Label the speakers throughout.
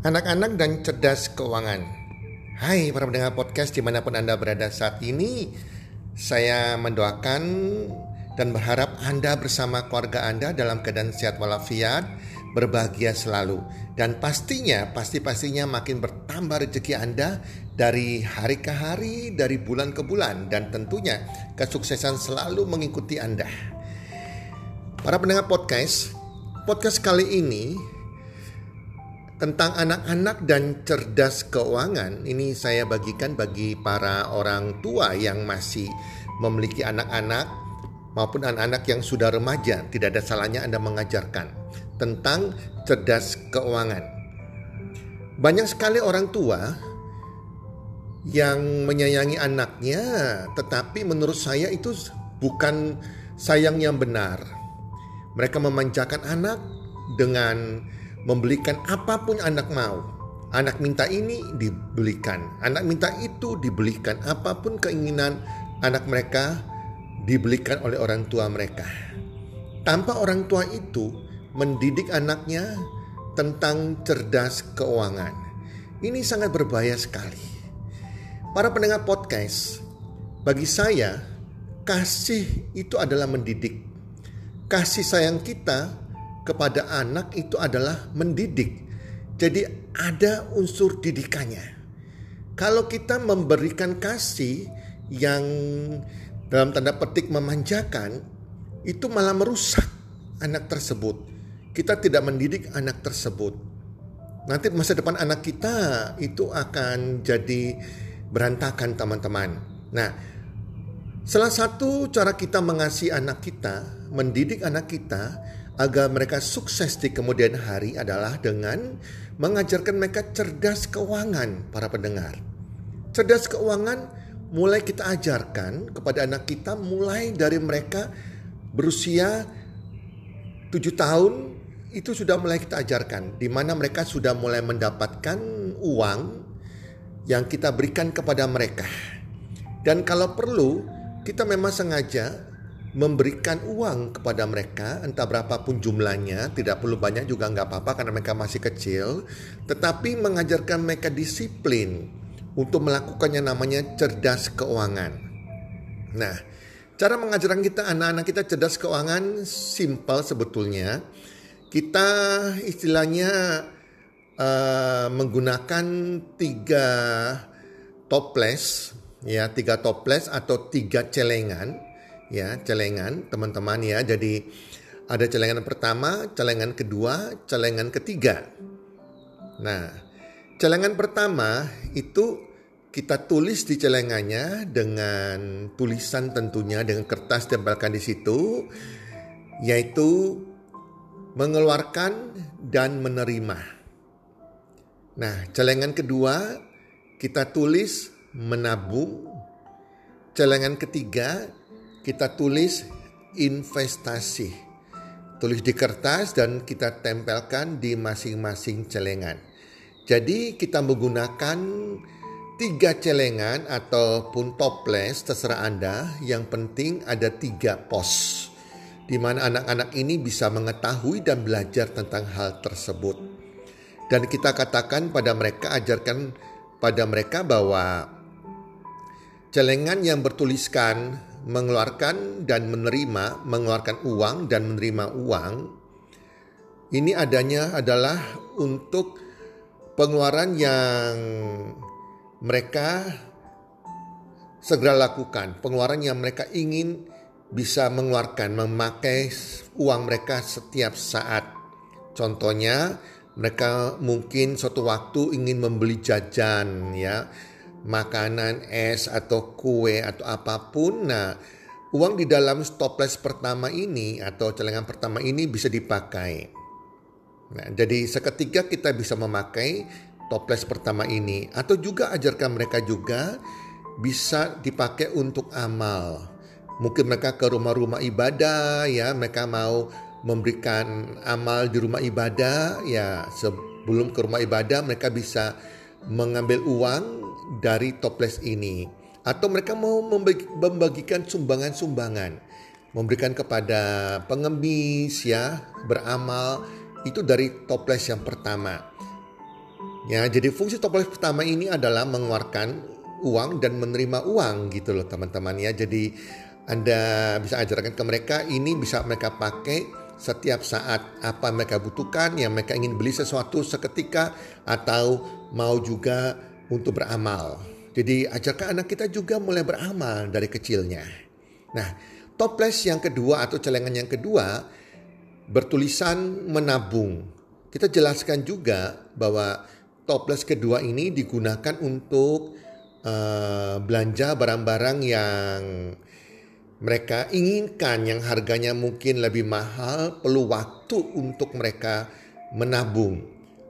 Speaker 1: Anak-anak dan cerdas keuangan. Hai para pendengar podcast di mana pun Anda berada saat ini Saya mendoakan dan berharap Anda bersama keluarga Anda dalam keadaan sehat walafiat Berbahagia selalu. Dan pastinya, pasti-pastinya makin bertambah rezeki Anda Dari hari ke hari, dari bulan ke bulan. Dan tentunya kesuksesan selalu mengikuti Anda. Para pendengar podcast Podcast kali ini tentang anak-anak dan cerdas keuangan ini saya bagikan bagi para orang tua yang masih memiliki anak-anak maupun anak-anak yang sudah remaja tidak ada salahnya Anda mengajarkan tentang cerdas keuangan. Banyak sekali orang tua yang menyayangi anaknya tetapi menurut saya itu bukan sayang yang benar. Mereka memanjakan anak dengan membelikan apa pun anak mau. Anak minta ini dibelikan, anak minta itu dibelikan, apa pun keinginan anak mereka dibelikan oleh orang tua mereka. Tanpa orang tua itu mendidik anaknya tentang cerdas keuangan. Ini sangat berbahaya sekali. Para pendengar podcast, bagi saya kasih itu adalah mendidik. Kasih sayang kita kepada anak itu adalah mendidik. Jadi ada unsur didikannya. Kalau kita memberikan kasih yang dalam tanda petik memanjakan, itu malah merusak anak tersebut. Kita tidak mendidik anak tersebut. Nanti masa depan anak kita itu akan jadi berantakan teman-teman. Nah, salah satu cara kita mengasihi anak kita, mendidik anak kita agar mereka sukses di kemudian hari adalah dengan mengajarkan mereka cerdas keuangan para pendengar. Cerdas keuangan mulai kita ajarkan kepada anak kita mulai dari mereka berusia 7 tahun itu sudah mulai kita ajarkan di mana mereka sudah mulai mendapatkan uang yang kita berikan kepada mereka. Dan kalau perlu kita memang sengaja memberikan uang kepada mereka entah berapapun jumlahnya tidak perlu banyak juga nggak apa-apa karena mereka masih kecil tetapi mengajarkan mereka disiplin untuk melakukannya namanya cerdas keuangan. Nah cara mengajarkan kita anak-anak kita cerdas keuangan simpel sebetulnya. Kita istilahnya uh, menggunakan tiga toples ya tiga toples atau tiga celengan ya celengan teman-teman ya. Jadi ada celengan pertama, celengan kedua, celengan ketiga. Nah, celengan pertama itu kita tulis di celengannya dengan tulisan tentunya dengan kertas tempelkan di situ yaitu mengeluarkan dan menerima. Nah, celengan kedua kita tulis menabung. Celengan ketiga kita tulis investasi. Tulis di kertas dan kita tempelkan di masing-masing celengan. Jadi kita menggunakan tiga celengan ataupun toples terserah Anda. Yang penting ada tiga pos di mana anak-anak ini bisa mengetahui dan belajar tentang hal tersebut. Dan kita katakan pada mereka, ajarkan pada mereka bahwa celengan yang bertuliskan mengeluarkan dan menerima, mengeluarkan uang dan menerima uang, ini adanya adalah untuk pengeluaran yang mereka segera lakukan, pengeluaran yang mereka ingin bisa mengeluarkan, memakai uang mereka setiap saat. Contohnya, mereka mungkin suatu waktu ingin membeli jajan ya makanan, es atau kue atau apa pun. Nah, uang di dalam stoples pertama ini atau celengan pertama ini bisa dipakai. Nah, jadi seketika kita bisa memakai toples pertama ini atau juga ajarkan mereka juga bisa dipakai untuk amal. Mungkin mereka ke rumah-rumah ibadah ya, mereka mau memberikan amal di rumah ibadah ya sebelum ke rumah ibadah mereka bisa mengambil uang dari toples ini. Atau mereka mau membagikan sumbangan-sumbangan. Memberikan kepada pengemis ya beramal. Itu dari toples yang pertama. Ya, jadi fungsi toples pertama ini adalah mengeluarkan uang dan menerima uang gitu loh teman-teman ya. Jadi Anda bisa ajarkan ke mereka ini bisa mereka pakai setiap saat. Apa mereka butuhkan yang mereka ingin beli sesuatu seketika atau mau juga untuk beramal. Jadi ajarkan anak kita juga mulai beramal dari kecilnya. Nah, toples yang kedua atau celengan yang kedua bertulisan menabung. Kita jelaskan juga bahwa toples kedua ini digunakan untuk uh, belanja barang-barang yang mereka inginkan yang harganya mungkin lebih mahal perlu waktu untuk mereka menabung.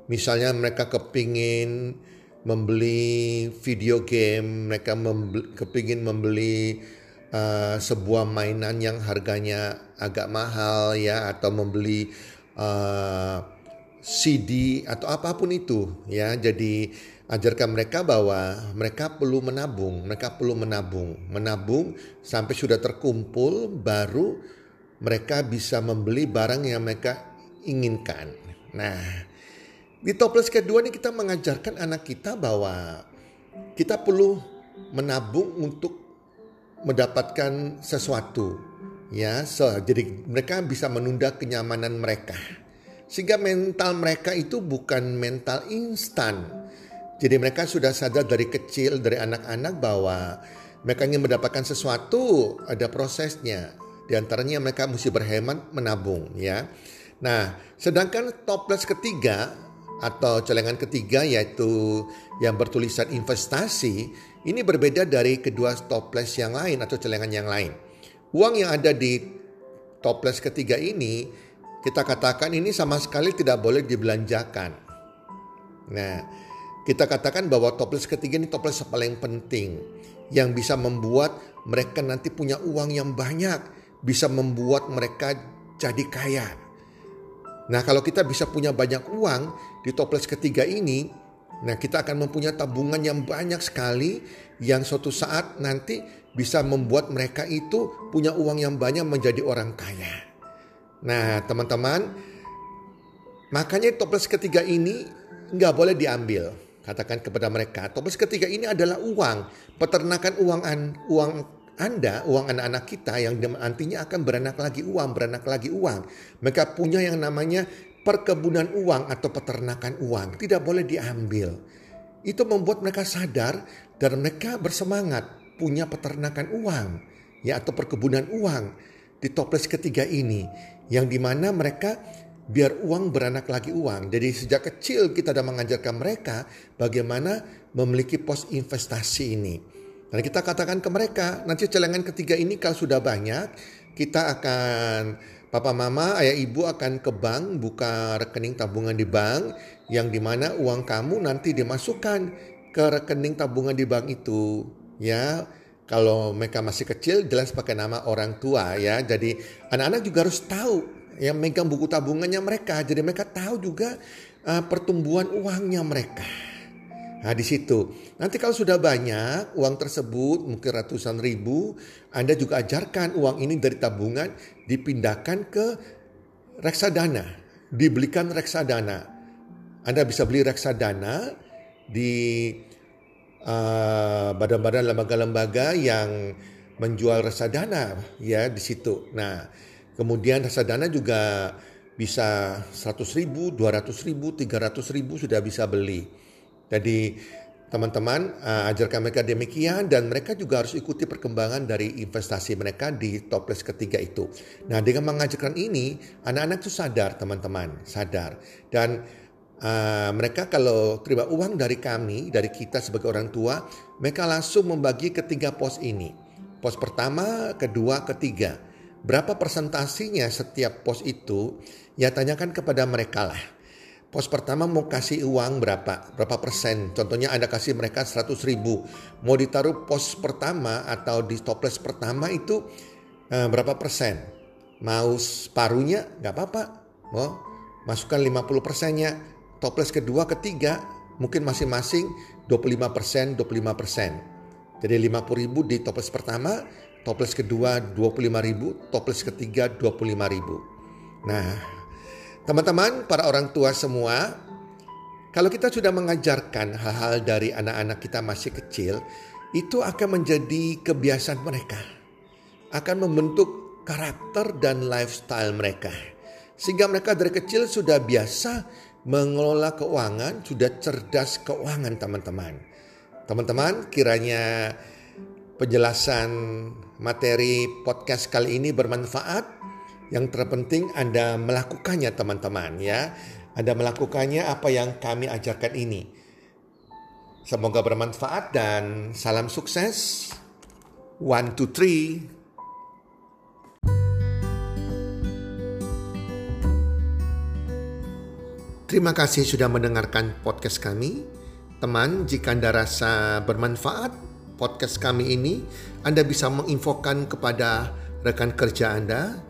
Speaker 1: Misalnya mereka kepingin membeli video game, mereka membeli, kepingin membeli uh, sebuah mainan yang harganya agak mahal ya atau membeli uh, CD atau apa pun itu ya. Jadi ajarkan mereka bahwa mereka perlu menabung, mereka perlu menabung, menabung sampai sudah terkumpul baru mereka bisa membeli barang yang mereka inginkan. Nah, di toples kedua ini kita mengajarkan anak kita bahwa kita perlu menabung untuk mendapatkan sesuatu ya so, jadi mereka bisa menunda kenyamanan mereka sehingga mental mereka itu bukan mental instan. Jadi mereka sudah sadar dari kecil, dari anak-anak bahwa mereka ingin mendapatkan sesuatu, ada prosesnya. Di antaranya mereka mesti berhemat menabung ya. Nah, sedangkan toples ketiga atau celengan ketiga yaitu yang bertulisan investasi ini berbeda dari kedua toples yang lain atau celengan yang lain. Uang yang ada di toples ketiga ini kita katakan ini sama sekali tidak boleh dibelanjakan. Nah, kita katakan bahwa toples ketiga ini toples paling penting yang bisa membuat mereka nanti punya uang yang banyak, bisa membuat mereka jadi kaya. Nah, kalau kita bisa punya banyak uang di toples ketiga ini, nah kita akan mempunyai tabungan yang banyak sekali yang suatu saat nanti bisa membuat mereka itu punya uang yang banyak menjadi orang kaya. Nah teman-teman, makanya toples ketiga ini nggak boleh diambil. Katakan kepada mereka, toples ketiga ini adalah uang, peternakan uang an, uang anda, uang anak-anak kita yang nantinya akan beranak lagi uang, beranak lagi uang. Mereka punya yang namanya perkebunan uang atau peternakan uang. Tidak boleh diambil. Itu membuat mereka sadar dan mereka bersemangat punya peternakan uang ya atau perkebunan uang di toples ketiga ini yang di mana mereka biar uang beranak lagi uang. Jadi sejak kecil kita sudah mengajarkan mereka bagaimana memiliki pos investasi ini. Dan kita katakan ke mereka, nanti celengan ketiga ini kalau sudah banyak, kita akan papa mama, ayah ibu akan ke bank buka rekening tabungan di bank yang di mana uang kamu nanti dimasukkan ke rekening tabungan di bank itu. Ya, kalau mereka masih kecil jelas pakai nama orang tua ya. Jadi anak-anak juga harus tahu yang megang buku tabungannya mereka. Jadi mereka tahu juga uh, pertumbuhan uangnya mereka. Nah di situ. Nanti kalau sudah banyak uang tersebut mungkin ratusan ribu, Anda juga ajarkan uang ini dari tabungan dipindahkan ke reksadana, dibelikan reksadana. Anda bisa beli reksadana di uh, badan-badan lembaga-lembaga yang menjual reksadana ya di situ. Nah, kemudian reksadana juga bisa 100 ribu, 200 ribu, 300 ribu sudah bisa beli. Jadi teman-teman uh, ajarkan mereka demikian dan mereka juga harus ikuti perkembangan dari investasi mereka di toples ketiga itu. Nah dengan mengajarkan ini anak-anak itu sadar teman-teman sadar dan uh, mereka kalau terima uang dari kami, dari kita sebagai orang tua, mereka langsung membagi ketiga pos ini. Pos pertama, kedua, ketiga. Berapa persentasinya setiap pos itu? Ya tanyakan kepada mereka lah. Pos pertama mau kasih uang berapa? Berapa persen? Contohnya Anda kasih mereka 100 ribu. Mau ditaruh pos pertama atau di toples pertama itu uh, berapa persen? Mau separuhnya? Gak apa-apa. Mau masukkan 50 persennya toples kedua, ketiga mungkin masing-masing 25%, 25%. Jadi 50 ribu di toples pertama, toples kedua 25 ribu, toples ketiga 25 ribu. Nah, teman-teman, para orang tua semua, Kalau kita sudah mengajarkan hal-hal dari anak-anak kita masih kecil, itu akan menjadi kebiasaan mereka. Akan membentuk karakter dan lifestyle mereka. Sehingga mereka dari kecil sudah biasa mengelola keuangan, sudah cerdas keuangan teman-teman. Teman-teman, kiranya penjelasan materi podcast kali ini bermanfaat. Yang terpenting Anda melakukannya teman-teman ya. Anda melakukannya apa yang kami ajarkan ini. Semoga bermanfaat dan salam sukses. One, two, three. Terima kasih sudah mendengarkan podcast kami. Teman, jika Anda rasa bermanfaat podcast kami ini, Anda bisa menginfokan kepada rekan kerja Anda,